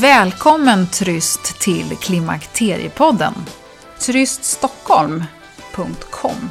Välkommen Tryst till Klimakteriepodden. Tryststockholm.com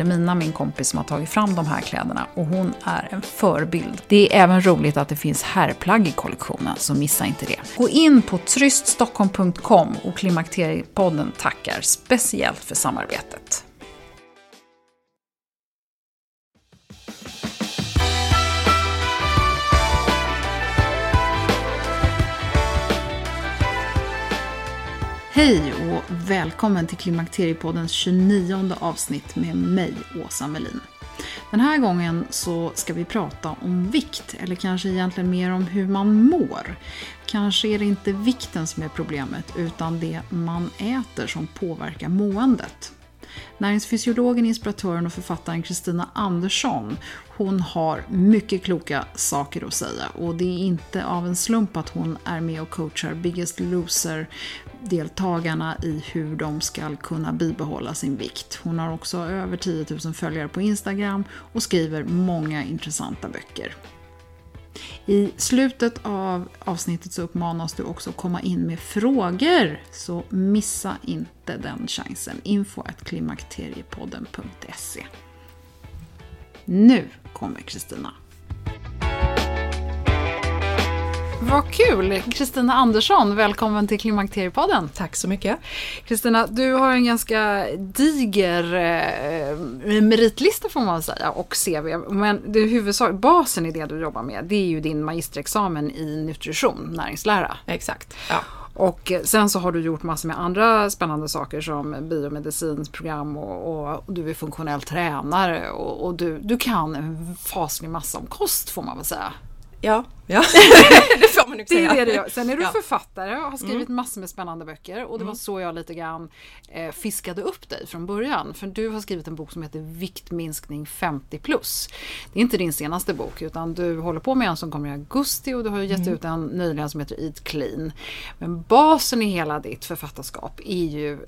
Vilhelmina, min kompis, som har tagit fram de här kläderna och hon är en förebild. Det är även roligt att det finns herrplagg i kollektionen, så missa inte det. Gå in på tryststockholm.com och Klimakteriepodden tackar speciellt för samarbetet. Hej och välkommen till Klimakteriepoddens 29 avsnitt med mig, Åsa Melin. Den här gången så ska vi prata om vikt, eller kanske egentligen mer om hur man mår. Kanske är det inte vikten som är problemet, utan det man äter som påverkar måendet. Näringsfysiologen, inspiratören och författaren Kristina Andersson, hon har mycket kloka saker att säga och det är inte av en slump att hon är med och coachar Biggest Loser deltagarna i hur de ska kunna bibehålla sin vikt. Hon har också över 10 000 följare på Instagram och skriver många intressanta böcker. I slutet av avsnittet så uppmanas du också att komma in med frågor, så missa inte den chansen. Info klimakteriepodden.se Nu kommer Kristina. Vad kul! Kristina Andersson, välkommen till Klimakteriepodden. Tack så mycket. Kristina, du har en ganska diger eh, meritlista får man säga och CV. Men det huvudsak, basen i det du jobbar med, det är ju din magisterexamen i nutrition, näringslära. Exakt. Ja. Och sen så har du gjort massor med andra spännande saker som biomedicinsprogram och, och, och du är funktionell tränare och, och, du, du kan en faslig massa om kost får man väl säga. Ja, ja. Det man nog säga. Det är det jag. Sen är du ja. författare och har skrivit mm. massor med spännande böcker och det var mm. så jag lite grann eh, fiskade upp dig från början. För du har skrivit en bok som heter Viktminskning 50 plus. Det är inte din senaste bok utan du håller på med en som kommer i augusti och du har gett mm. ut en nyligen som heter Eat Clean. Men basen i hela ditt författarskap är ju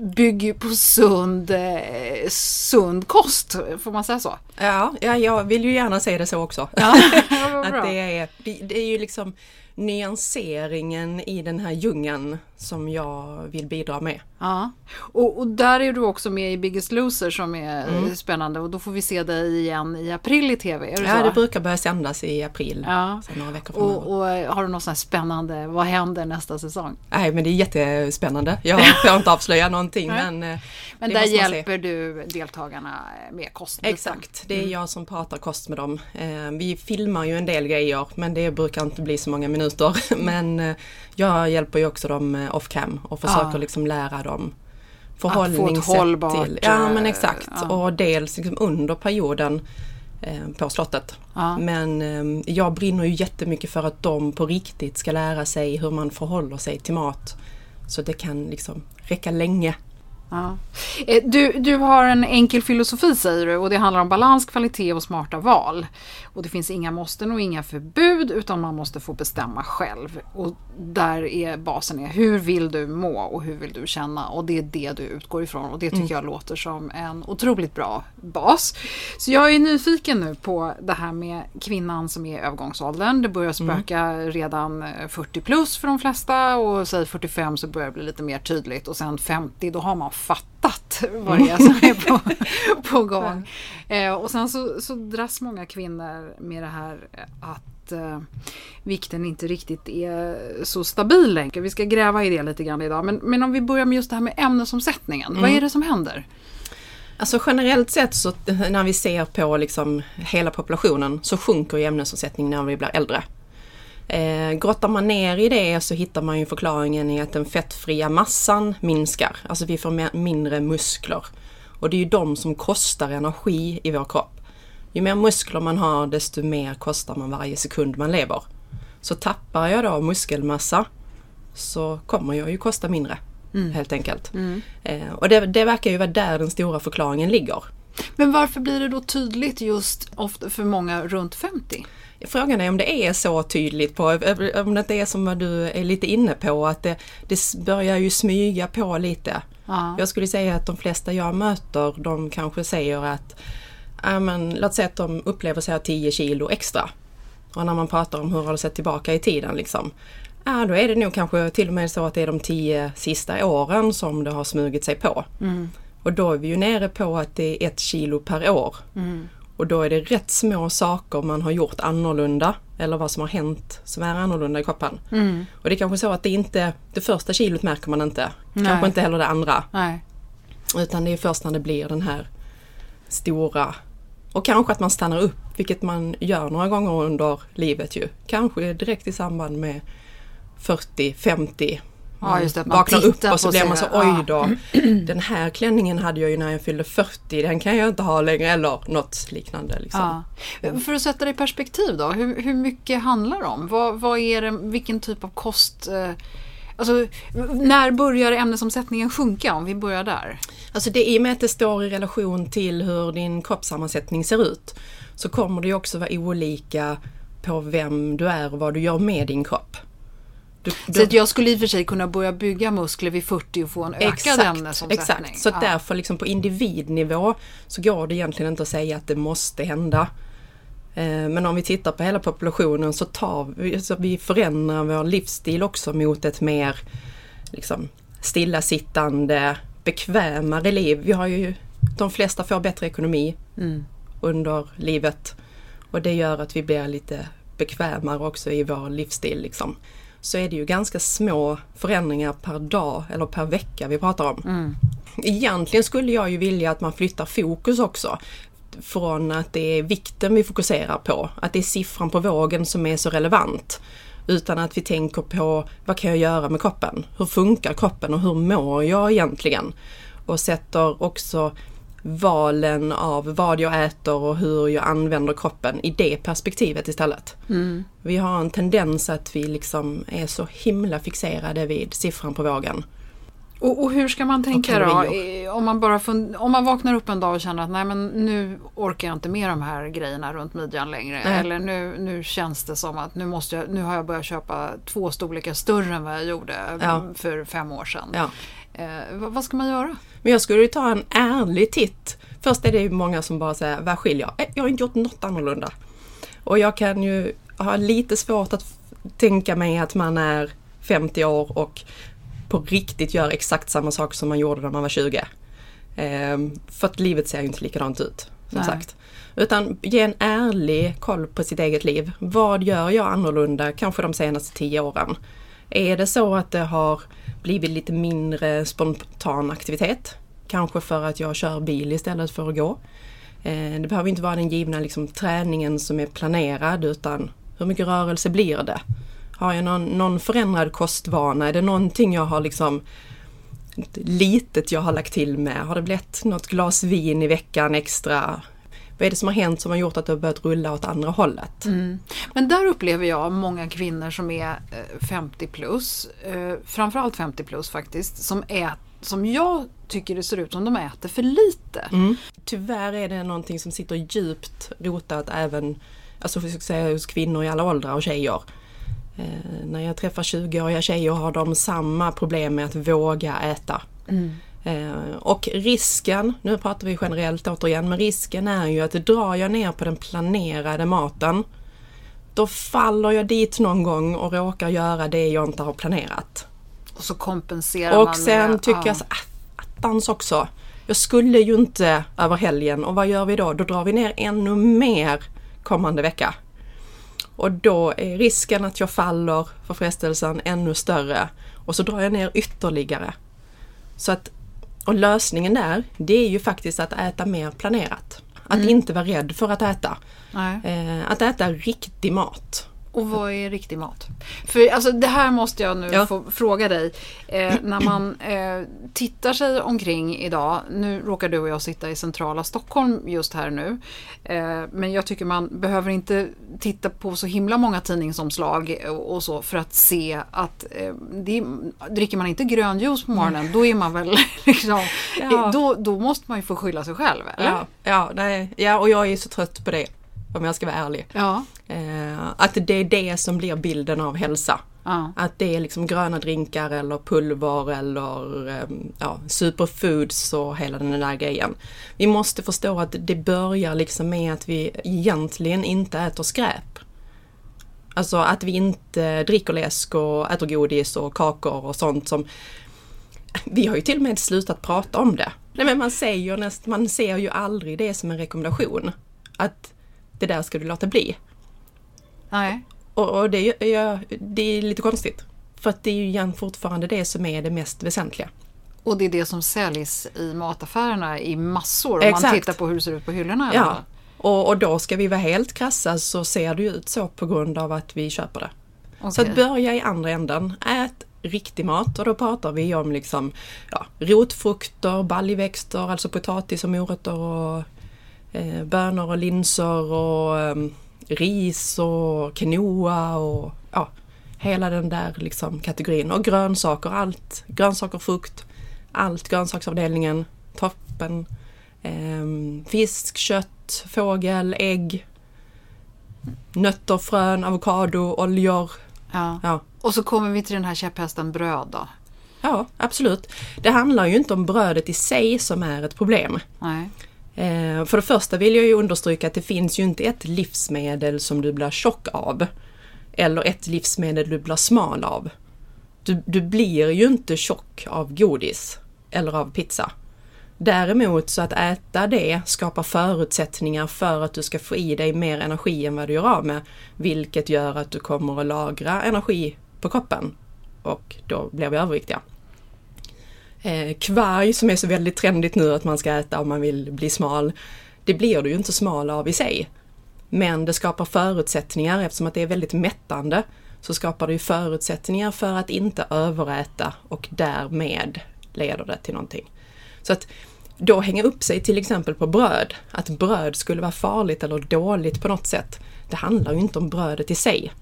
bygger på sund, eh, sund kost, får man säga så? Ja, ja, jag vill ju gärna säga det så också. Ja, att det, är, det är ju liksom nyanseringen i den här djungeln som jag vill bidra med. Ja, och, och, där är du också med i Biggest Loser som är mm. spännande och då får vi se dig igen i april i TV. Det ja, så? det brukar börja sändas i april. Ja. några veckor och, och, har du något sånt spännande, vad händer nästa säsong? Nej men det är jättespännande. Jag får inte avslöja någonting men eh, Men där hjälper du deltagarna med kost? Exakt, det är mm. jag som pratar kost med dem. Eh, vi filmar ju en del grejer men det brukar inte bli så många minuter. Men eh, jag hjälper ju också dem off cam och försöker ja. liksom lära dem förhållningssätt hållbart, till. Ja men exakt ja. och dels liksom under perioden eh, på slottet. Ja. Men eh, jag brinner ju jättemycket för att de på riktigt ska lära sig hur man förhåller sig till mat. Så det kan liksom räcka länge. Ja. Eh, du, du har en enkel filosofi säger du och det handlar om balans, kvalitet och smarta val. Och det finns inga måsten och inga förbud utan man måste få bestämma själv. Och där är basen är hur vill du må och hur vill du känna och det är det du utgår ifrån och det tycker mm. jag låter som en otroligt bra bas. Så jag är nyfiken nu på det här med kvinnan som är i övergångsåldern. Det börjar mm. spöka mm. redan 40 eh, plus för de flesta och säg 45 så börjar det bli lite mer tydligt och sen 50 då har man fattat vad det är som är på, på gång. Eh, och sen så, så dras många kvinnor med det här att eh, vikten inte riktigt är så stabil längre. Vi ska gräva i det lite grann idag. Men, men om vi börjar med just det här med ämnesomsättningen. Mm. Vad är det som händer? Alltså generellt sett så när vi ser på liksom hela populationen så sjunker ämnesomsättningen när vi blir äldre. Eh, grottar man ner i det så hittar man ju förklaringen i att den fettfria massan minskar. Alltså vi får mindre muskler. Och det är ju de som kostar energi i vår kropp. Ju mer muskler man har desto mer kostar man varje sekund man lever. Så tappar jag då muskelmassa så kommer jag ju kosta mindre. Mm. Helt enkelt. Mm. Eh, och det, det verkar ju vara där den stora förklaringen ligger. Men varför blir det då tydligt just ofta för många runt 50? Frågan är om det är så tydligt på, om det inte är som du är lite inne på att det, det börjar ju smyga på lite. Ja. Jag skulle säga att de flesta jag möter de kanske säger att men, låt säga att de upplever sig ha 10 kilo extra. Och när man pratar om hur har det sett tillbaka i tiden liksom. Ja, då är det nog kanske till och med så att det är de tio sista åren som det har smugit sig på. Mm. Och då är vi ju nere på att det är ett kilo per år. Mm. Och då är det rätt små saker man har gjort annorlunda eller vad som har hänt som är annorlunda i kroppen. Mm. Och det är kanske så att det inte, det första kilot märker man inte. Nej. Kanske inte heller det andra. Nej. Utan det är först när det blir den här stora och kanske att man stannar upp, vilket man gör några gånger under livet ju. Kanske direkt i samband med 40, 50, Ja, just det, man vaknar upp och så blir man så oj då. Den här klänningen hade jag ju när jag fyllde 40, den kan jag inte ha längre eller något liknande. Liksom. Ja. För att sätta det i perspektiv då, hur, hur mycket handlar det om? Vad, vad är det, vilken typ av kost eh, Alltså, när börjar ämnesomsättningen sjunka om vi börjar där? Alltså det, I och med att det står i relation till hur din kroppssammansättning ser ut så kommer det också vara olika på vem du är och vad du gör med din kropp. Du, du... Så att jag skulle i och för sig kunna börja bygga muskler vid 40 och få en ökad exakt, ämnesomsättning. Exakt, så ja. därför liksom på individnivå så går det egentligen inte att säga att det måste hända. Eh, men om vi tittar på hela populationen så tar vi, så vi förändrar vår livsstil också mot ett mer liksom, stillasittande, bekvämare liv. Vi har ju, de flesta får bättre ekonomi mm. under livet och det gör att vi blir lite bekvämare också i vår livsstil. Liksom så är det ju ganska små förändringar per dag eller per vecka vi pratar om. Mm. Egentligen skulle jag ju vilja att man flyttar fokus också från att det är vikten vi fokuserar på, att det är siffran på vågen som är så relevant. Utan att vi tänker på vad kan jag göra med kroppen? Hur funkar kroppen och hur mår jag egentligen? Och sätter också valen av vad jag äter och hur jag använder kroppen i det perspektivet istället. Mm. Vi har en tendens att vi liksom är så himla fixerade vid siffran på vågen. Och, och hur ska man tänka då? Om man, bara fund- om man vaknar upp en dag och känner att nej men nu orkar jag inte med de här grejerna runt midjan längre. Nej. Eller nu, nu känns det som att nu, måste jag, nu har jag börjat köpa två storlekar större än vad jag gjorde ja. för fem år sedan. Ja. Eh, vad ska man göra? Men jag skulle ta en ärlig titt. Först är det ju många som bara säger, vad skiljer? Eh, jag har inte gjort något annorlunda. Och jag kan ju ha lite svårt att tänka mig att man är 50 år och på riktigt gör exakt samma sak som man gjorde när man var 20. Ehm, för att livet ser ju inte likadant ut. Som Nej. sagt. Utan ge en ärlig koll på sitt eget liv. Vad gör jag annorlunda kanske de senaste 10 åren? Är det så att det har blivit lite mindre spontan aktivitet? Kanske för att jag kör bil istället för att gå. Eh, det behöver inte vara den givna liksom, träningen som är planerad utan hur mycket rörelse blir det? Har jag någon, någon förändrad kostvana? Är det någonting jag har liksom litet jag har lagt till med? Har det blivit något glas vin i veckan extra? Vad är det som har hänt som har gjort att det har börjat rulla åt andra hållet? Mm. Men där upplever jag många kvinnor som är 50 eh, plus, eh, framförallt 50 plus faktiskt, som, är, som jag tycker det ser ut som de äter för lite. Mm. Tyvärr är det någonting som sitter djupt rotat även alltså, säga, hos kvinnor i alla åldrar och tjejer. Eh, när jag träffar 20-åriga tjejer har de samma problem med att våga äta. Mm. Eh, och risken, nu pratar vi generellt återigen, men risken är ju att drar jag ner på den planerade maten då faller jag dit någon gång och råkar göra det jag inte har planerat. Och så kompenserar och man sen med, tycker ja. jag så ah, attans också. Jag skulle ju inte över helgen och vad gör vi då? Då drar vi ner ännu mer kommande vecka. Och då är risken att jag faller för frestelsen ännu större och så drar jag ner ytterligare. Så att och lösningen där, det är ju faktiskt att äta mer planerat. Att mm. inte vara rädd för att äta. Eh, att äta riktig mat. Och vad är riktig mat? För alltså, det här måste jag nu Ja. få fråga dig. Eh, när man eh, tittar sig omkring idag. Nu råkar du och jag sitta i centrala Stockholm just här nu. Eh, men jag tycker man behöver inte titta på så himla många tidningsomslag och, så för att se att eh, det, dricker man inte grön juice på morgonen då är man väl liksom, Ja. då, då måste man ju få skylla sig själv. Eller? Ja, ja, nej, ja, och jag är så trött på det. Om jag ska vara ärlig. Ja. Eh, att det är det som blir bilden av hälsa. Ja. Att det är liksom gröna drinkar eller pulver eller ehm, ja, superfoods och hela den där grejen. Vi måste förstå att det börjar liksom med att vi egentligen inte äter skräp. Alltså att vi inte dricker läsk och äter godis och kakor och sånt som... Vi har ju till och med slutat prata om det. Nej men man säger näst, man ser ju aldrig det som en rekommendation. Att det där ska du låta bli. Nej. Och, och det, är- ja, det är lite konstigt. För att det är ju igen fortfarande det som är det mest väsentliga. Och det är det som säljs i mataffärerna i massor. Om man tittar på hur det ser ut på hyllorna. Ja. Och, och då ska vi vara helt krassa så ser det ju ut så på grund av att vi köper det. Så Okej. att börja i andra änden. Ät riktig mat och då pratar vi om liksom ja, rotfrukter, baljväxter, alltså potatis och morötter och eh, bönor och linser och ehm, ris och quinoa och ja, hela den där liksom kategorin. Och grönsaker, allt. Grönsaker, frukt, allt. Grönsaksavdelningen, toppen. Ehm, fisk, kött, fågel, ägg. Nötter, frön, avokado, oljor. Ja. Ja, Och så kommer vi till den här käpphästen bröd då. ja, absolut. Det handlar ju inte om brödet i sig som är ett problem. Nej. Eh, för det första vill jag ju understryka att det finns ju inte ett livsmedel som du blir tjock av. Eller ett livsmedel du blir smal av. Du, du blir ju inte tjock av godis eller av pizza. Däremot så att äta det skapar förutsättningar för att du ska få i dig mer energi än vad du gör av med. Vilket gör att du kommer att lagra energi på kroppen. Och då blir vi överviktiga. Eh, kvarg som är så väldigt trendigt nu att man ska äta om man vill bli smal. Det blir du ju inte smal av i sig. Men det skapar förutsättningar eftersom att det är väldigt mättande. Så skapar det ju förutsättningar för att inte överäta och därmed leder det till någonting. Så att då hänga upp sig till exempel på bröd, att bröd skulle vara farligt eller dåligt på något sätt. Det handlar ju inte om brödet i sig.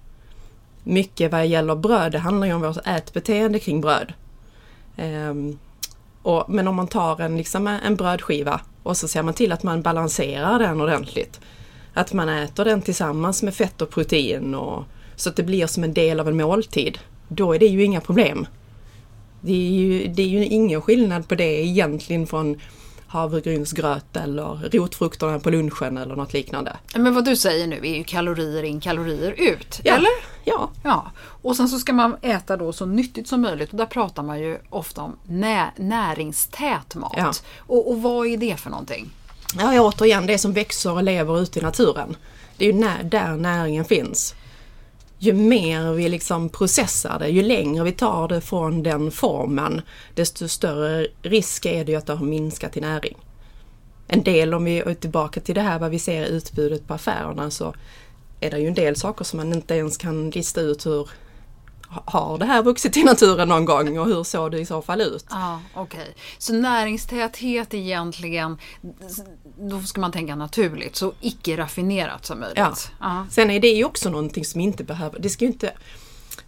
Mycket vad gäller bröd, det handlar ju om vårt ätbeteende kring bröd. Ehm, och, men om man tar en, liksom en brödskiva och så ser man till att man balanserar den ordentligt. Att man äter den tillsammans med fett och protein och, så att det blir som en del av en måltid. Då är det ju inga problem. Det är ju, det är ju ingen skillnad på det egentligen från havregrynsgröt eller rotfrukterna på lunchen eller något liknande. Men vad du säger nu är ju kalorier in, kalorier ut. Ja. Eller? Ja, Ja. Och sen så ska man äta då så nyttigt som möjligt. Och där pratar man ju ofta om nä- näringstät mat. Ja. Och, och vad är det för någonting? Ja, återigen, det som växer och lever ute i naturen. Det är ju när, där näringen finns. Ju mer vi liksom processar det, ju längre vi tar det från den formen, desto större risk är det ju att det har minskat i näring. En del, om vi är tillbaka till det här vad vi ser i utbudet på affärerna, så är det ju en del saker som man inte ens kan lista ut hur har det här vuxit i naturen någon gång och hur såg det i så fall ut? Ah, okej. Så näringstäthet egentligen, då ska man tänka naturligt, så icke raffinerat som möjligt. Ja. Ja. Sen är det ju också någonting som inte behöver, det ska inte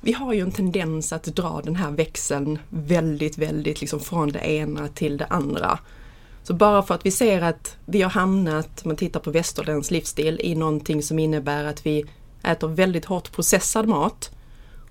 vi har ju en tendens att dra den här växeln väldigt, väldigt liksom från det ena till det andra. Så bara för att vi ser att vi har hamnat, om man tittar på västerländsk livsstil, i någonting som innebär att vi äter väldigt hårt processad mat.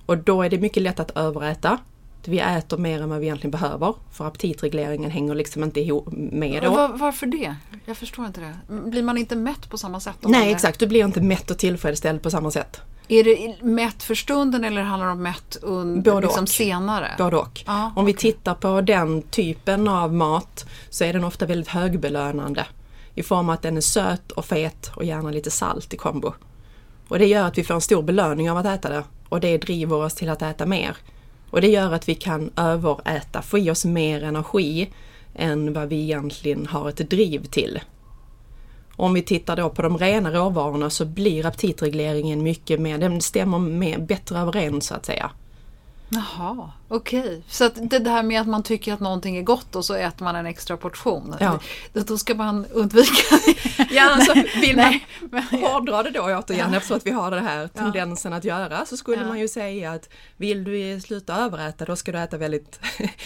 Och då är det mycket lätt att överäta. Vi äter mer än vad vi egentligen behöver, för aptitregleringen hänger liksom inte ihop med då. Var, varför det? Jag förstår inte det. Blir man inte mätt på samma sätt? om Nej är- exakt, du blir inte mätt och tillfredsställd på samma sätt. Är det mätt för stunden eller handlar det om mätt un, Både liksom och. senare? Både och. Ja, Om vi tittar på den typen av mat så är den ofta väldigt högbelönande. I form av att den är söt och fet och gärna lite salt i kombo. Och det gör att vi får en stor belöning av att äta det. Och det driver oss till att äta mer. Och det gör att vi kan överäta, få i oss mer energi än vad vi egentligen har ett driv till. Om vi tittar då på de rena råvarorna så blir aptitregleringen mycket mer, den stämmer med, bättre överens så att säga. Jaha, okej. Okay. Så det här med att man tycker att någonting är gott och så äter man en extra portion. Ja. Då ska man undvika Ja, alltså vill man hårdra det då återigen ja. eftersom att vi har den här tendensen ja. att göra så skulle ja. man ju säga att vill du sluta överäta då ska du äta väldigt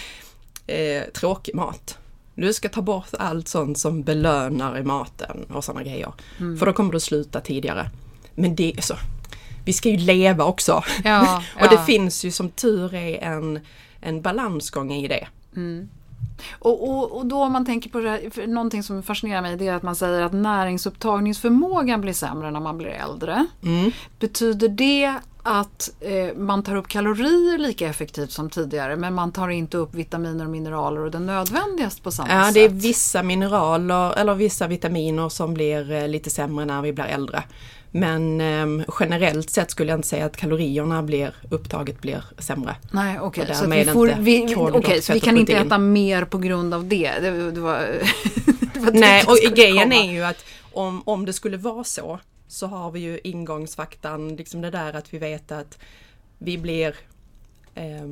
eh, tråkig mat. Du ska ta bort allt sånt som belönar i maten och sådana grejer. Mm. För då kommer du sluta tidigare. Men det är så, vi ska ju leva också. Ja, och det finns ju som tur är en, en balansgång i det. Mm. Och, och, och, då om man tänker på det här, någonting som fascinerar mig det är att man säger att näringsupptagningsförmågan blir sämre när man blir äldre. Mm. Betyder det att eh, man tar upp kalorier lika effektivt som tidigare men man tar inte upp vitaminer och mineraler och det nödvändigaste på samma ja, sätt? Ja, det är vissa mineraler eller vissa vitaminer som blir eh, lite sämre när vi blir äldre. Men eh, generellt sett skulle jag inte säga att kalorierna blir, upptaget blir sämre. Nej okej, okay. så, vi, får, vi, okay, så vi kan inte äta mer på grund av det? det, det, var, det var Nej och grejen komma. är ju att om, om det skulle vara så så har vi ju ingångsfaktan, liksom det där att vi vet att vi blir eh,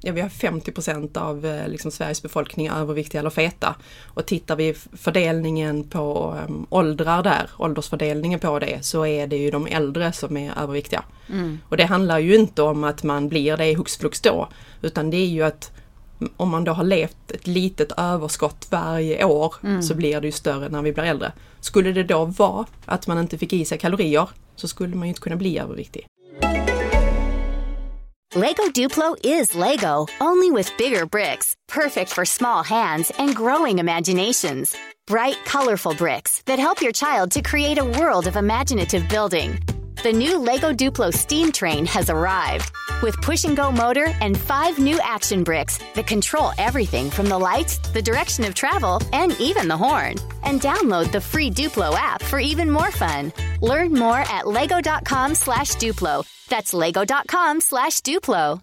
ja, vi har 50% av eh, liksom, Sveriges befolkning överviktiga eller feta. Och tittar vi fördelningen på um, åldrar där, åldersfördelningen på det, så är det ju de äldre som är överviktiga. Mm. Och det handlar ju inte om att man blir det hux flux då, utan det är ju att om man då har levt ett litet överskott varje år mm. så blir det ju större när vi blir äldre. Skulle det då vara att man inte fick i sig kalorier så skulle man ju inte kunna bli överviktig. Lego Duplo is Lego, only with bigger bricks, perfect for small hands and growing imaginations. Bright, colorful bricks that help your child to create a world of imaginative building. The new LEGO Duplo steam train has arrived with push and go motor and five new action bricks that control everything from the lights, the direction of travel, and even the horn. And download the free Duplo app for even more fun. Learn more at lego.com slash Duplo. That's lego.com slash Duplo.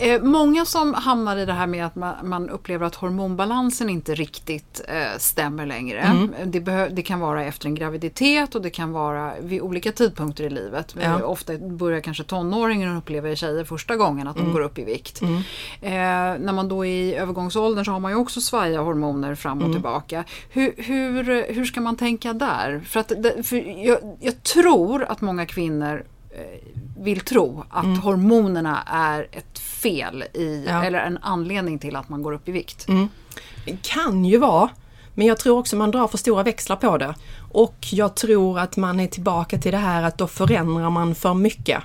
Eh, många som hamnar i det här med att man, man upplever att hormonbalansen inte riktigt eh, stämmer längre. Mm. Det, det, kan vara efter en graviditet och det kan vara vid olika tidpunkter i livet. Ja. Ofta börjar kanske tonåringen och upplever tjejer första gången att de mm. går upp i vikt. Mm. Eh, när man då är i övergångsåldern så har man ju också svaja hormoner fram och mm. tillbaka. Hur, hur, hur ska man tänka där? För att, för jag, jag tror att många kvinnor eh, vill tro att mm. hormonerna är ett fel i, ja. eller en anledning till att man går upp i vikt. Mm. Kan ju vara. Men jag tror också man drar för stora växlar på det. Och jag tror att man är tillbaka till det här att då förändrar man för mycket.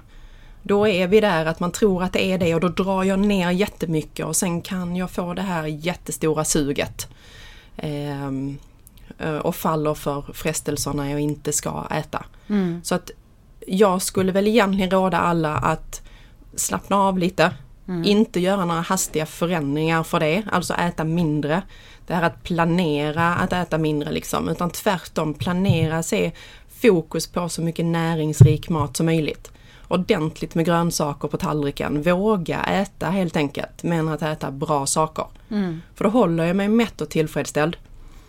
Då är vi där att man tror att det är det och då drar jag ner jättemycket och sen kan jag få det här jättestora suget. Ehm, eh, och faller för frestelserna jag inte ska äta. Mm. Så att jag skulle väl egentligen råda alla att slappna av lite. Mm. Inte göra några hastiga förändringar för det, alltså äta mindre. Det här att planera att äta mindre liksom, utan tvärtom planera, se fokus på så mycket näringsrik mat som möjligt. Ordentligt med grönsaker på tallriken, våga äta helt enkelt, men att äta bra saker. Mm. För då håller jag mig mätt och tillfredsställd.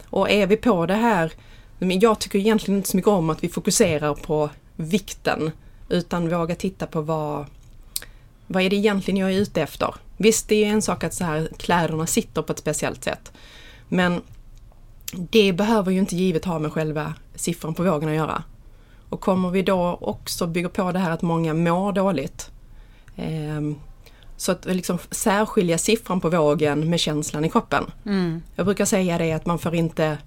Och är vi på det här, jag tycker egentligen inte så mycket om att vi fokuserar på vikten, utan våga titta på vad vad är det egentligen jag är ute efter? Visst, det är en sak att så här, kläderna sitter på ett speciellt sätt. Men det behöver ju inte givet ha med själva siffran på vågen att göra. Och kommer vi då också bygga på det här att många mår dåligt. Eh, så att liksom särskilja siffran på vågen med känslan i kroppen. Mm. Jag brukar säga det att man får inte,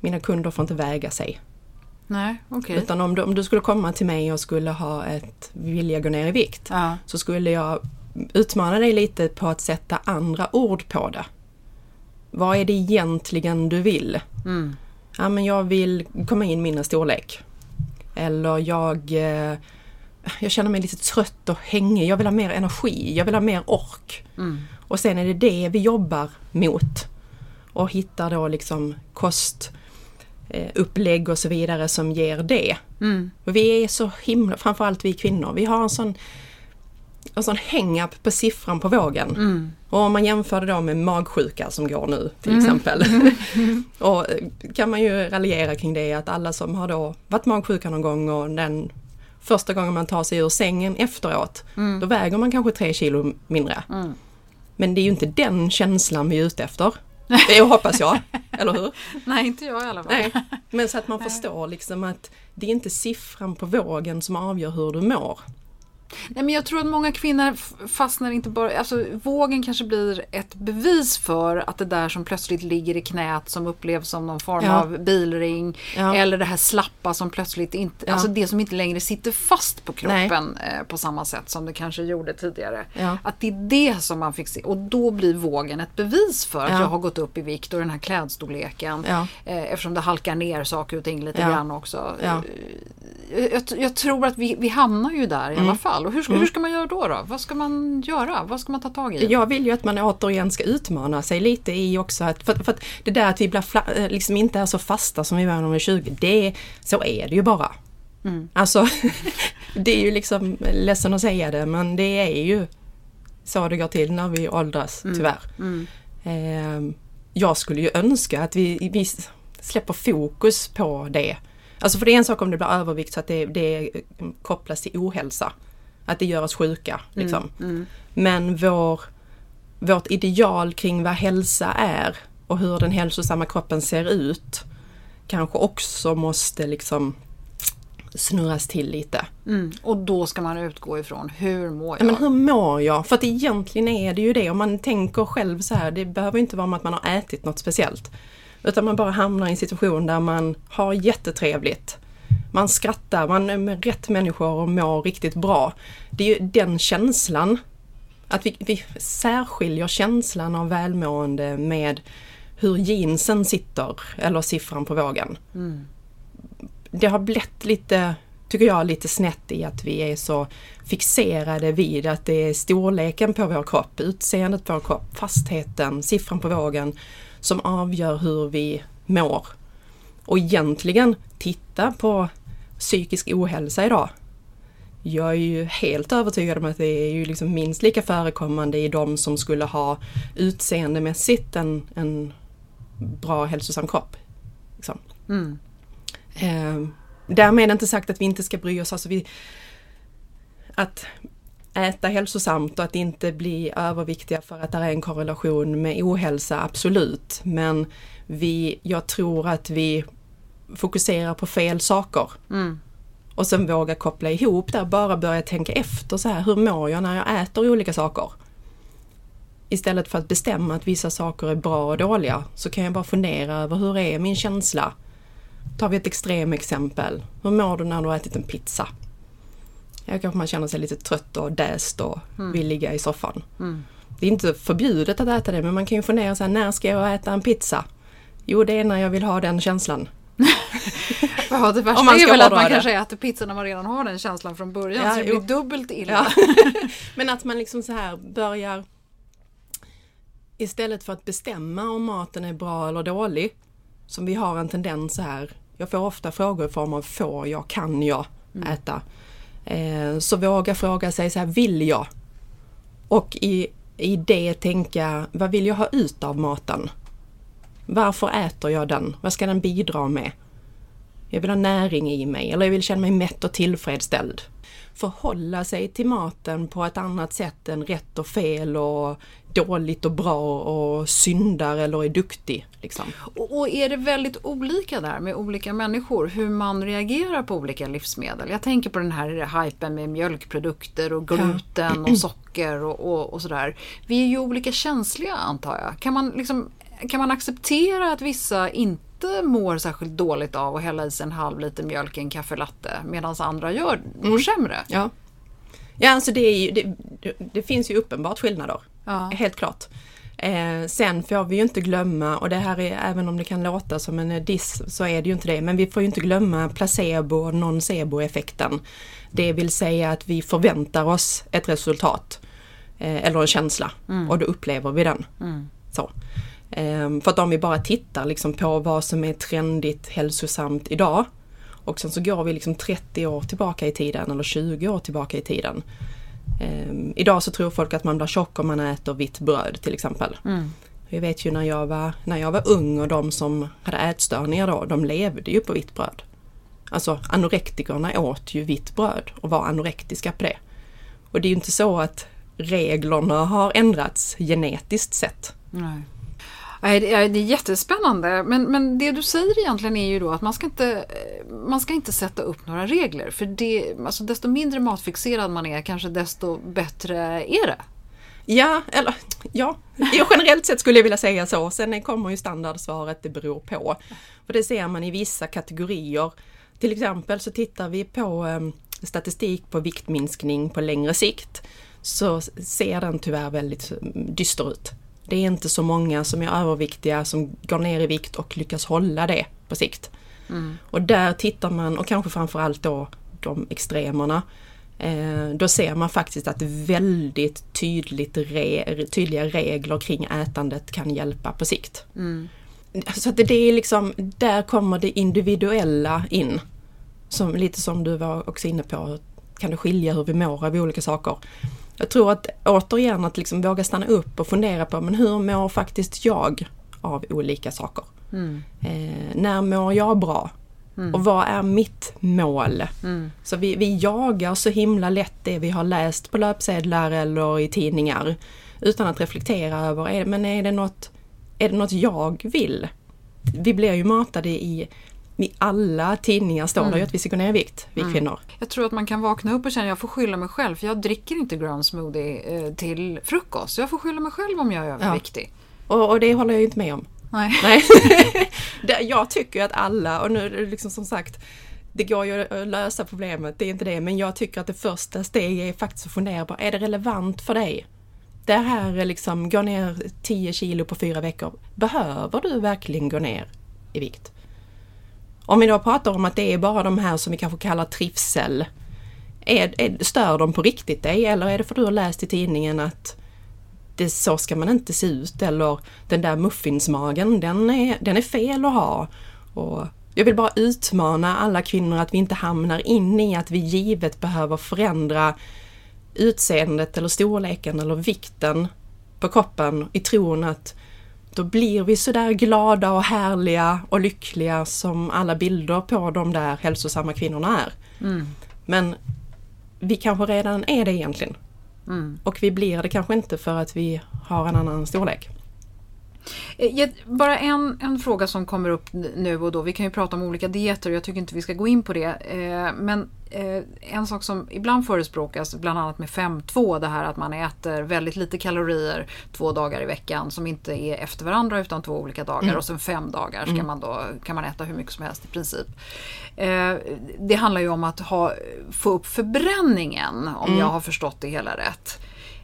mina kunder får inte väga sig. Nej, okay. Utan om du, om du skulle komma till mig och skulle ha ett vilja gå ner i vikt ja. så skulle jag utmana dig lite på att sätta andra ord på det. Vad är det egentligen du vill? Mm. Ja men jag vill komma in mindre storlek. Eller jag, eh, jag känner mig lite trött och hängig. Jag vill ha mer energi, jag vill ha mer ork. Mm. Och sen är det det vi jobbar mot. Och hittar då liksom kost upplägg och så vidare som ger det. Mm. Vi är så himla, framförallt vi kvinnor, vi har en sån en sån hang-up på siffran på vågen. Mm. Och om man jämför det då med magsjuka som går nu till exempel. och eh, kan man ju raljera kring det att alla som har då varit magsjuka någon gång och den första gången man tar sig ur sängen efteråt, då väger man kanske tre kilo mindre. Mm. Men det är ju inte den känslan vi är ute efter. Det hoppas jag, eller hur? Nej, inte jag i alla fall. Nej. Men så att man förstår liksom att det är inte siffran på vågen som avgör hur du mår. Nej, men jag tror att många kvinnor fastnar inte bara... Alltså, vågen kanske blir ett bevis för att det där som plötsligt ligger i knät som upplevs som någon form Ja. av bilring. Ja. Eller det här slappa som plötsligt inte... Ja. Alltså det som inte längre sitter fast på kroppen eh, på samma sätt som det kanske gjorde tidigare. Att det är det som man fick se. Och då blir vågen ett bevis för att Ja. jag har gått upp i vikt och den här klädstorleken. Eh, eftersom det halkar ner saker och ting lite Ja. grann också. Eh, jag, jag tror att vi, vi hamnar ju där i Mm. alla fall. Och hur ska, hur ska man göra då, då? Vad ska man göra? Vad ska man ta tag i? Jag vill ju att man återigen ska utmana sig lite i också att, för, för att det där att vi blir eh, liksom inte är så fasta som vi var när vi var 20, det, så är det ju bara. Mm. Alltså, det är ju liksom, ledsen att säga det, men det är ju så det går till när vi åldras, tyvärr. Mm. Eh, jag skulle ju önska att vi, vi släpper fokus på det. Alltså för det är en sak om det blir övervikt så att det, det kopplas till ohälsa. Att det gör oss sjuka. Liksom. Mm. Men vår, vårt ideal kring vad hälsa är och hur den hälsosamma kroppen ser ut kanske också måste liksom snurras till lite. Mm. Och då ska man utgå ifrån hur mår Ja, jag? men hur mår jag? För att egentligen är det ju det. Om man tänker själv så här, det behöver inte vara om att man har ätit något speciellt. Utan man bara hamnar i en situation där man har jättetrevligt. Man skrattar, man är med rätt människor och mår riktigt bra. Det är ju den känslan. Att vi, vi särskiljer känslan av välmående med hur jeansen sitter eller siffran på vågen Mm. det har blivit lite, tycker jag, lite snett i att vi är så fixerade vid att det är storleken på vår kropp, utseendet på vår kropp, fastheten, siffran på vågen som avgör hur vi mår. Och egentligen, titta på psykisk ohälsa idag. Jag är ju helt övertygad om att det är ju liksom minst lika förekommande i de som skulle ha utseendemässigt en, en bra hälsosam kropp. Liksom. Mm. Eh, därmed inte sagt att vi inte ska bry oss. Alltså vi, att äta hälsosamt och att inte bli överviktiga för att det är en korrelation med ohälsa, absolut. Men vi, jag tror att vi fokuserar på fel saker. Mm. Och sen våga koppla ihop där, bara börja tänka efter så här, hur mår jag när jag äter olika saker? Istället för att bestämma att vissa saker är bra och dåliga så kan jag bara fundera över hur är min känsla? Tar vi ett extremexempel. Hur mår du när du har ätit en pizza? Jag kanske man känner sig lite trött och däst och vill ligga i soffan. Mm. Det är inte förbjudet att äta det men man kan ju fundera så här, när ska jag äta en pizza? Jo, det är när jag vill ha den känslan. Ja, det Om värsta man är väl att man det. kanske äter pizza när man redan har den känslan från början Ja, så det blir dubbelt illa. Ja. Men att man liksom så här börjar istället för att bestämma om maten är bra eller dålig som vi har en tendens här. Jag får ofta frågor i form av får jag, kan jag äta? Eh, så våga fråga sig så här, vill jag? Och i, i det tänka, vad vill jag ha ut av maten? Varför äter jag den? Vad ska den bidra med? Jag vill ha näring i mig eller jag vill känna mig mätt och tillfredsställd. Förhålla sig till maten på ett annat sätt än rätt och fel och dåligt och bra och syndar eller är duktig. Liksom. Och, och är det väldigt olika där med olika människor hur man reagerar på olika livsmedel? Jag tänker på den här hypen med mjölkprodukter och gluten och socker och, och, och sådär. Vi är ju olika känsliga antar jag. Kan man, liksom, kan man acceptera att vissa inte mår särskilt dåligt av att hälla i sig en halv liter mjölk i en kaffelatte medan andra gör, mår sämre? Ja, ja alltså det, ju, det, det, finns ju uppenbart skillnader. Ja. Helt klart. Eh, sen får vi ju inte glömma, och det här är även om det kan låta som en diss så är det ju inte det, men vi får ju inte glömma placebo och nocebo-effekten. Det vill säga att vi förväntar oss ett resultat eh, eller en känsla och då upplever vi den. Mm. Så. Ehm, För att om vi bara tittar liksom på vad som är trendigt hälsosamt idag och sen så går vi liksom 30 år tillbaka i tiden eller 20 år tillbaka i tiden. Um, idag så tror folk att man blir tjock om man äter vitt bröd till exempel. Mm. Jag vet ju när jag, var, när jag var ung och de som hade ätstörningar då, de levde ju på vitt bröd. Alltså anorektikerna åt ju vitt bröd och var anorektiska på det. Och det är ju inte så att reglerna har ändrats genetiskt sett. Nej. Nej, det är, jättespännande. Men, men det du säger egentligen är ju då att man ska inte, eh, man ska inte sätta upp några regler. För det, alltså desto mindre matfixerad man är, kanske desto bättre är det. Ja, eller ja, generellt sett skulle jag vilja säga så. Sen kommer ju standardsvaret, det beror på. För det ser man i vissa kategorier. Till exempel så tittar vi på ehm, statistik på viktminskning på längre sikt så ser den tyvärr väldigt mm, dyster ut. Det är inte så många som är överviktiga som går ner i vikt och lyckas hålla det på sikt. Mm. Och där tittar man, och kanske framförallt då de extremerna, eh, då ser man faktiskt att väldigt tydligt re, tydliga regler kring ätandet kan hjälpa på sikt. Mm. Så att det är liksom, där kommer det individuella in. Som, lite som du var också inne på, kan det skilja hur vi mår av olika saker. Jag tror att återigen att liksom våga stanna upp och fundera på men hur mår faktiskt jag av olika saker? Mm. Eh, när mår jag bra? Mm. Och vad är mitt mål? Mm. Så vi, vi jagar så himla lätt det vi har läst på löpsedlar eller i tidningar utan att reflektera över, är, men är det, något, är det något jag vill? Vi blir ju matade i i alla tidningar står mm. det ju att vi ska gå ner i vikt, vi mm. kvinnor. Jag tror att man kan vakna upp och känna att jag får skylla mig själv för jag dricker inte ground smoothie eh, till frukost. Jag får skylla mig själv om jag är överviktig. Ja. Och, och, det håller jag inte med om. Nej. Nej. jag tycker att alla, och nu liksom som sagt det går ju att lösa problemet, det är inte det, men jag tycker att det första steget är faktiskt att fundera på, är det relevant för dig? Det här är liksom, gå ner 10 kilo på fyra veckor. Behöver du verkligen gå ner i vikt? Om vi då pratar om att det är bara de här som vi kanske kallar trivsel. Är, är, stör de på riktigt dig eller är det för att du har läst i tidningen att det, så ska man inte se ut eller den där muffinsmagen den är, den är fel att ha. Och jag vill bara utmana alla kvinnor att vi inte hamnar in i att vi givet behöver förändra utseendet eller storleken eller vikten på kroppen i tron att då blir vi sådär glada och härliga och lyckliga som alla bilder på de där hälsosamma kvinnorna är. Mm. Men vi kanske redan är det egentligen. Mm. Och vi blir det kanske inte för att vi har en annan storlek. Eh, bara en, en fråga som kommer upp nu och då. Vi kan ju prata om olika dieter och jag tycker inte vi ska gå in på det. Eh, men eh, en sak som ibland förespråkas, bland annat med 5-2, det här att man äter väldigt lite kalorier två dagar i veckan som inte är efter varandra utan två olika dagar mm. och sen fem dagar ska mm. man då, kan man äta hur mycket som helst i princip. Det handlar ju om att ha, få upp förbränningen om mm. jag har förstått det hela rätt.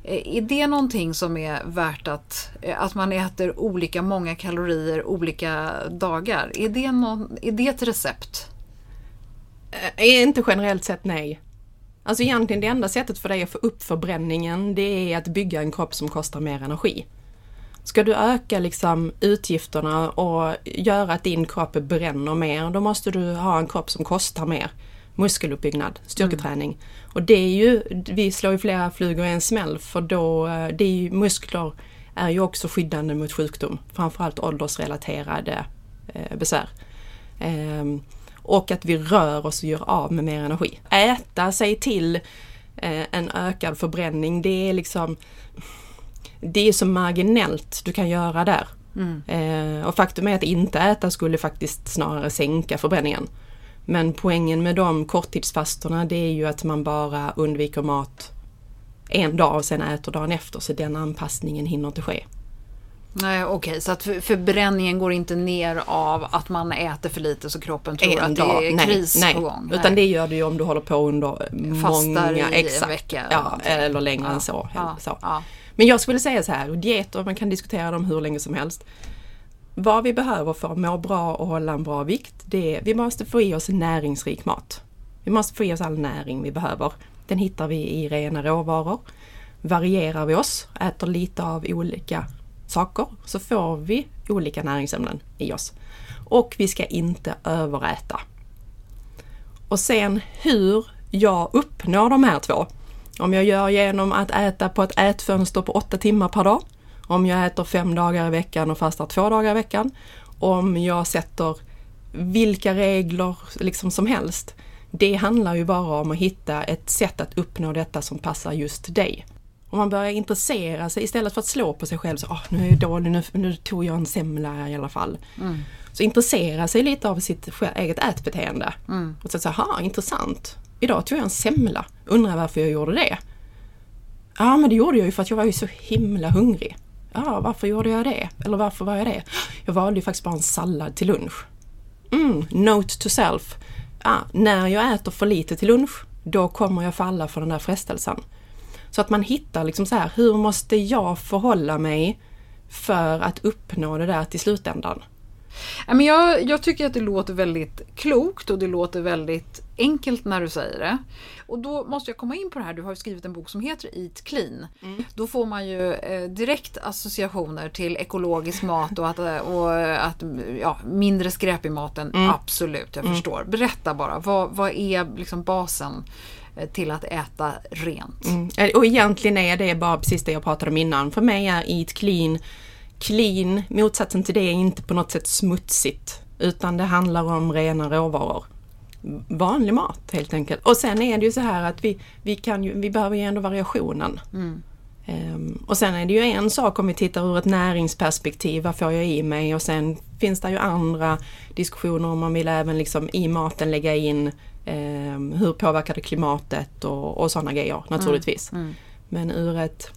Eh, är det någonting som är värt att, eh, att man äter olika många kalorier olika dagar? Är det, någon, är det ett recept? Eh, är inte generellt sett nej. Alltså egentligen det enda sättet för dig att få upp förbränningen det är att bygga en kropp som kostar mer energi. Ska du öka liksom utgifterna och göra att din kropp bränner mer, då måste du ha en kropp som kostar mer muskeluppbyggnad, styrketräning. Mm. Och det är ju, vi slår ju flera flugor i en smäll för då, eh, det är ju, muskler är ju också skyddande mot sjukdom, framförallt åldersrelaterade eh, besvär. Eh, och att vi rör oss och gör av med mer energi. Äta sig till eh, en ökad förbränning, det är liksom det är så marginellt du kan göra där. Mm. Eh, och faktum är att inte äta skulle faktiskt snarare sänka förbränningen. Men poängen med de korttidsfastorna det är ju att man bara undviker mat en dag och sen äter dagen efter så den anpassningen hinner inte ske. Nej okej, okay. så att förbränningen går inte ner av att man äter för lite så kroppen tror en att dag. det är nej, kris nej. på gång? Nej. Utan det gör du ju om du håller på under Fastar många, i exakt, en vecka? Ja, eller längre ja, än så. Ja, så. Ja. Men jag skulle säga så här, dieter, man kan diskutera dem hur länge som helst. Vad vi behöver för att må bra och hålla en bra vikt, det är vi måste få i oss näringsrik mat. Vi måste få i oss all näring vi behöver. Den hittar vi i rena råvaror. Varierar vi oss, äter lite av olika saker, så får vi olika näringsämnen i oss. Och vi ska inte överäta. Och sen hur jag uppnår de här två, Om jag gör genom att äta på ett ätfönster på åtta timmar per dag. Om jag äter fem dagar i veckan och fastar två dagar i veckan. Om jag sätter vilka regler liksom som helst. Det handlar ju bara om att hitta ett sätt att uppnå detta som passar just dig. Om man börjar intressera sig istället för att slå på sig själv så oh, nu är jag dålig, nu, nu tog jag en semla i alla fall. Mm. Så intressera sig lite av sitt eget ätbeteende. Mm. Och så säga, intressant. Idag tog jag en semla, undrar varför jag gjorde det? Ja men det gjorde jag ju för att jag var ju så himla hungrig. Ja varför gjorde jag det? Eller varför var jag det? Jag valde ju faktiskt bara en sallad till lunch. Mm, note to self. Ah, när jag äter för lite till lunch, då kommer jag falla för den där frestelsen. Så att man hittar liksom så här, hur måste jag förhålla mig för att uppnå det där till slutändan? Jag, jag tycker att det låter väldigt klokt och det låter väldigt enkelt när du säger det. Och då måste jag komma in på det här, du har ju skrivit en bok som heter Eat Clean. Mm. Då får man ju eh, direkt associationer till ekologisk mat och att, eh, och att ja, mindre skräp i maten. Mm. Absolut, jag mm. förstår. Berätta bara, vad, vad är liksom basen? Eh, till att äta rent. Mm. Eh, och egentligen är det bara precis det jag pratade om innan. För mig är Eat Clean clean, motsatsen till det är inte på något sätt smutsigt. Utan det handlar om rena råvaror. Vanlig mat helt enkelt. Och sen är det ju så här att vi, vi, kan ju, vi behöver ju ändå variationen. Mm. Um, och sen är det ju en sak om vi tittar ur ett näringsperspektiv, vad får jag i mig? Och sen finns det ju andra diskussioner om man vill även liksom i maten lägga in um, hur påverkar det klimatet och, och sådana grejer naturligtvis. Mm. Mm. Men ur ett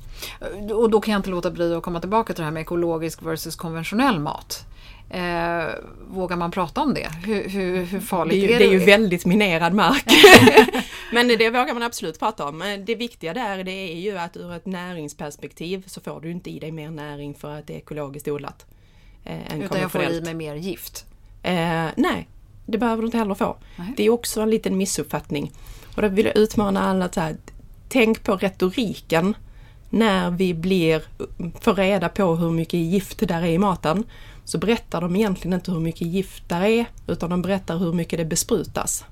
och då kan jag inte låta bli att komma tillbaka till det här med ekologisk versus konventionell mat. Eh, vågar man prata om det? Hur, hur, hur farligt det är, är det? Det är ju väldigt minerad mark. Men det vågar man absolut prata om. Det viktiga där det är ju att ur ett näringsperspektiv så får du inte i dig mer näring för att det är ekologiskt odlat. Eh, Utan jag får i mig mer gift? Eh, nej, det behöver du inte heller få. Nej. Det är också en liten missuppfattning. Och då vill jag utmana alla att tänk på retoriken när vi blir, får reda på hur mycket gift där är i maten så berättar de egentligen inte hur mycket gift där är utan de berättar hur mycket det besprutas.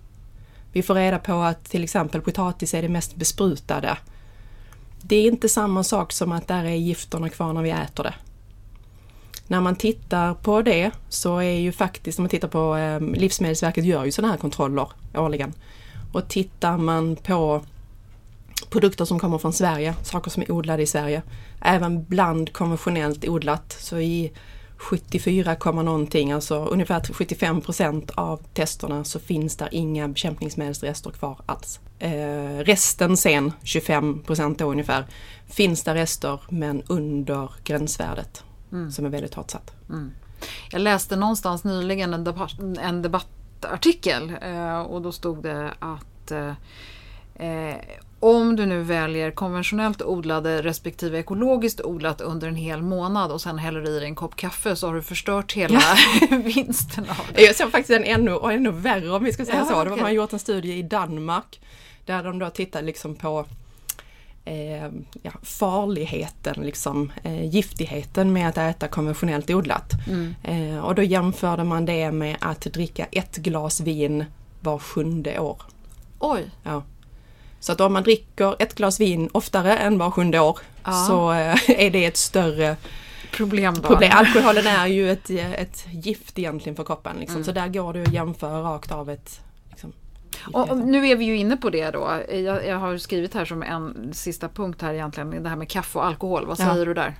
Vi får reda på att till exempel potatis är det mest besprutade. Det är inte samma sak som att där är gifterna kvar när vi äter det. När man tittar på det så är ju faktiskt, om man tittar på eh, Livsmedelsverket gör ju sådana här kontroller årligen. Och tittar man på produkter som kommer från Sverige, saker som är odlade i Sverige. Även bland konventionellt odlat, så i 74, någonting, alltså ungefär 75 procent av testerna så finns där inga bekämpningsmedelsrester kvar alls. Eh, resten sen, 25 procent då ungefär, finns där rester men under gränsvärdet mm. som är väldigt hårt satt. Mm. Jag läste någonstans nyligen en, debatt, en debattartikel eh, och då stod det att eh, eh om du nu väljer konventionellt odlade respektive ekologiskt odlat under en hel månad och sen häller i dig en kopp kaffe så har du förstört hela vinsten av det. Jag såg faktiskt en ännu, ännu värre om vi ska säga ja, så. Okay. Man har gjort en studie i Danmark där de då tittar liksom på eh, ja, farligheten, liksom, eh, giftigheten med att äta konventionellt odlat. Mm. Eh, och då jämförde man det med att dricka ett glas vin var sjunde år. Oj! Ja. Så att om man dricker ett glas vin oftare än var sjunde år ja. så eh, är det ett större problem. Då. problem. Alkoholen är ju ett, ett gift egentligen för kroppen. Liksom. Mm. Så där går det att jämföra rakt av ett liksom, och, nu är vi ju inne på det då. Jag, jag, har skrivit här som en sista punkt här egentligen, det här med kaffe och alkohol. Vad säger ja. du där?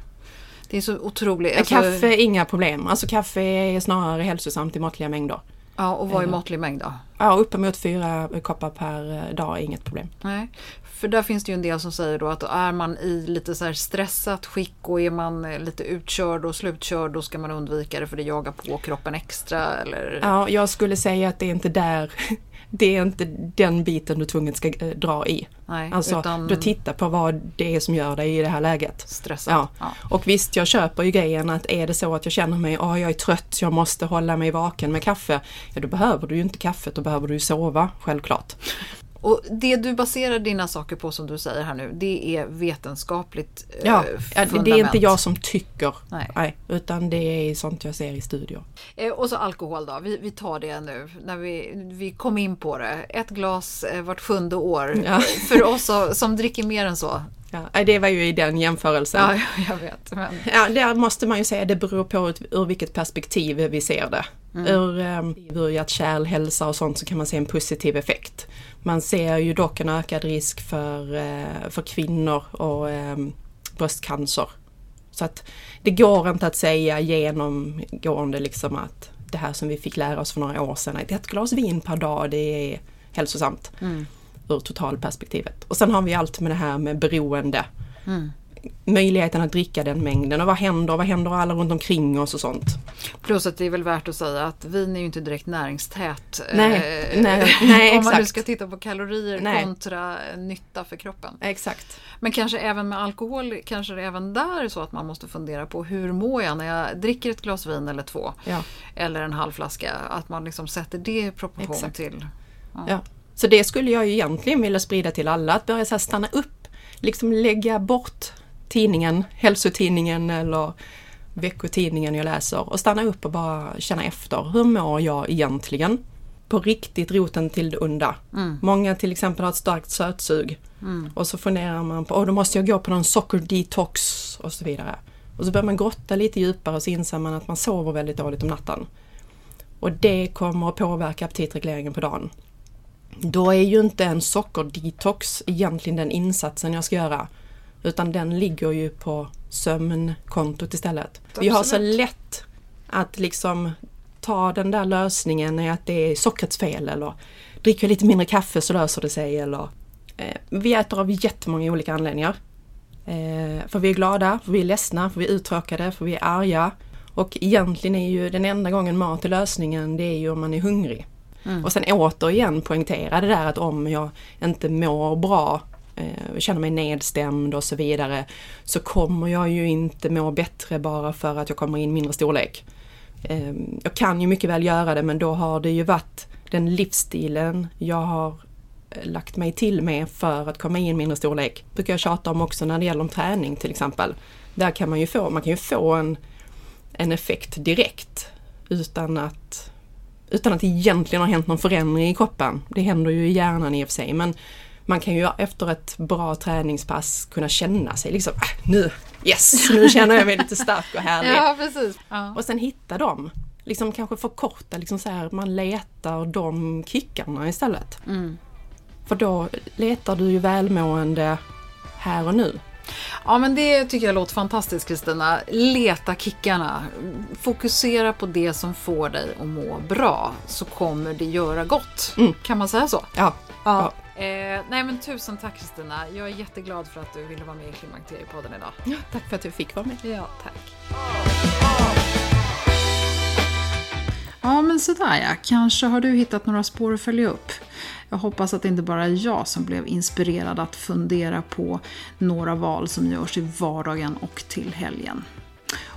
Det är så otroligt. Alltså... Kaffe, inga problem. Alltså kaffe är snarare hälsosamt i måttliga mängder. Ja, och vad är måttlig mängd då? Ja, uppemot fyra koppar per eh, dag är inget problem. Nej, för där finns det ju en del som säger då att är man i lite så stressat skick och är man eh, lite utkörd och slutkörd då ska man undvika det för det jagar på kroppen extra eller? Ja, jag skulle säga att det är inte där det är inte den biten du tvunget ska äh, dra i. Nej, alltså, utan... du tittar på vad det är som gör dig i det här läget. Stressad. Ja. ja. Och visst, jag köper ju grejen att är det så att jag känner mig, oh, jag är trött, jag måste hålla mig vaken med kaffe. Ja, då behöver du ju inte kaffet, då behöver du ju sova, självklart. Och det du baserar dina saker på som du säger här nu, det är vetenskapligt eh, Ja, fundament. det är inte jag som tycker, Nej. nej. utan det är sånt jag ser i studier. Eh, Och så alkohol då, vi, vi tar det nu när vi, vi kom in på det. Ett glas eh, vart sjunde år. Ja. För oss som dricker mer än så. Ja, det var ju i den jämförelsen. Ja, ja, jag vet. Men, Ja, där måste man ju säga, det beror på ur vilket perspektiv vi ser det. Ur, um, ur hjärt-kärl, hälsa och sånt så kan man se en positiv effekt. Man ser ju dock en ökad risk för, eh, för kvinnor och um, bröstcancer. Så att det går inte att säga genomgående liksom att det här som vi fick lära oss för några år sedan, att ett glas vin per dag det är hälsosamt ur totalperspektivet. Och sen har vi allt med det här med beroende. Möjligheten att dricka den mängden och vad händer, vad händer alla runt omkring oss och sånt. plus att det är väl värt att säga att vin är ju inte direkt näringstät. Nej, eh, nej, nej, Om man nu ska titta på kalorier Nej. kontra nytta för kroppen. Exakt. Men kanske även med alkohol, kanske det även där är så att man måste fundera på hur mår jag när jag dricker ett glas vin eller två. Ja. Eller en halv flaska. Att man liksom sätter det i proportion Exakt. till... Ja. Så det skulle jag ju egentligen vilja sprida till alla, att börja så stanna upp, liksom lägga bort tidningen, hälsotidningen eller veckotidningen jag läser och stanna upp och bara känna efter. Hur mår jag egentligen? På riktigt roten till det onda. Många till exempel har ett starkt sötsug. Och så funderar man på, åh då måste jag gå på någon sockerdetox och så vidare. Och så börjar man grotta lite djupare och så inser man att man sover väldigt dåligt om natten. Och det kommer att påverka aptitregleringen på dagen. Då är ju inte en sockerdetox egentligen den insatsen jag ska göra. Utan den ligger ju på sömnkontot istället. Vi har så Absolut. lätt att liksom ta den där lösningen i att det är sockrets fel eller dricker lite mindre kaffe så löser det sig eller eh, Vi äter av jättemånga olika anledningar. Eh, för vi är glada, för vi är ledsna, för vi är uttråkade, för vi är arga. Och egentligen är ju den enda gången mat är lösningen, det är ju om man är hungrig. Och sen återigen poängtera det där att om jag inte mår bra, eh, känner mig nedstämd och så vidare, så kommer jag ju inte må bättre bara för att jag kommer in mindre storlek. Eh, jag kan ju mycket väl göra det men då har det ju varit den livsstilen jag har eh, lagt mig till med för att komma in mindre storlek. brukar jag tjata om också när det gäller om träning till exempel. Där kan man ju få, man kan ju få en, en effekt direkt utan att utan att det egentligen har hänt någon förändring i kroppen. Det händer ju i hjärnan i och för sig men man kan ju efter ett bra träningspass kunna känna sig liksom, "Ah, nu, yes, nu känner jag mig lite stark och härlig. Ja, precis. Ja. Och sen hitta dem. Liksom kanske förkorta, liksom så här, man letar de kickarna istället. Mm. För då letar du ju välmående här och nu. Ja men det tycker jag låter fantastiskt Kristina. Leta kickarna. Fokusera på det som får dig att må bra så kommer det göra gott. Mm. Kan man säga så? Ja, Ja. Eh, nej men tusen tack Kristina. Jag är jättegglad för att du ville vara med i Klimakteriepodden idag. ja tack för att du fick vara med. Ja, tack. Ja, men sådär ja. Kanske har du hittat några spår att följa upp. Jag hoppas att det inte bara är jag som blev inspirerad att fundera på några val som görs i vardagen och till helgen.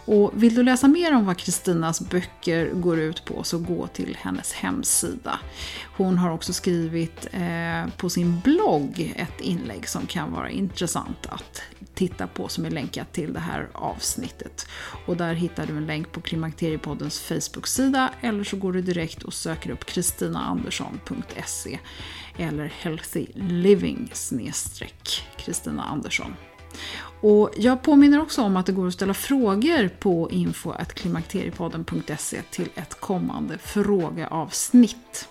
Och vill du läsa mer om vad Kristinas böcker går ut på så gå till hennes hemsida. Hon har också skrivit eh, på sin blogg ett inlägg som kan vara intressant att titta på som är länkat till det här avsnittet. Och där hittar du en länk på Klimakteriepoddens Facebook-sida eller så går du direkt och söker upp kristinaandersson.se eller healthyliving Kristina Andersson. Och jag påminner också om att det går att ställa frågor på info.klimakteriepodden.se till ett kommande frågeavsnitt.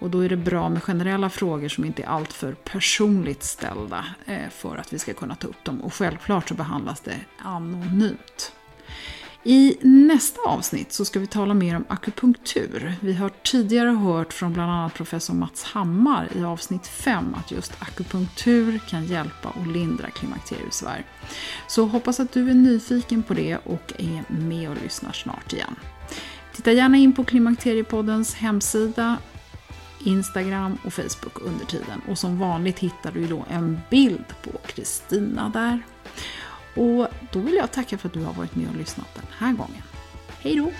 Och då är det bra med generella frågor som inte är alltför personligt ställda eh, för att vi ska kunna ta upp dem. Och självklart så behandlas det anonymt. I nästa avsnitt så ska vi tala mer om akupunktur. Vi har tidigare hört från bland annat professor Mats Hammar i avsnitt 5 att just akupunktur kan hjälpa och lindra klimakteriebesvär. Så hoppas att du är nyfiken på det och är med och lyssnar snart igen. Titta gärna in på Klimakteriepoddens hemsida, Instagram och Facebook under tiden. Och som vanligt hittar du då en bild på Kristina där. Och då vill jag tacka för att du har varit med och lyssnat den här gången. Hej då!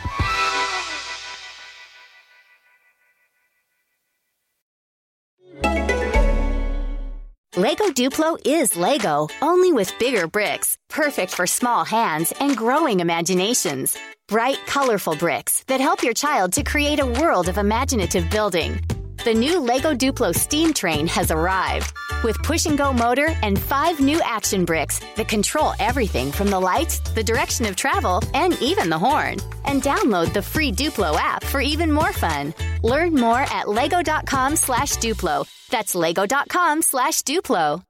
Lego Duplo is Lego, only with bigger bricks, perfect for small hands and growing imaginations. Bright, colorful bricks that help your child to create a world of imaginative building. The new Lego Duplo steam train has arrived with push and go motor and five new action bricks that control everything from the lights, the direction of travel, and even the horn. And download the free Duplo app for even more fun. Learn more at lego.com slash Duplo. That's lego.com slash Duplo.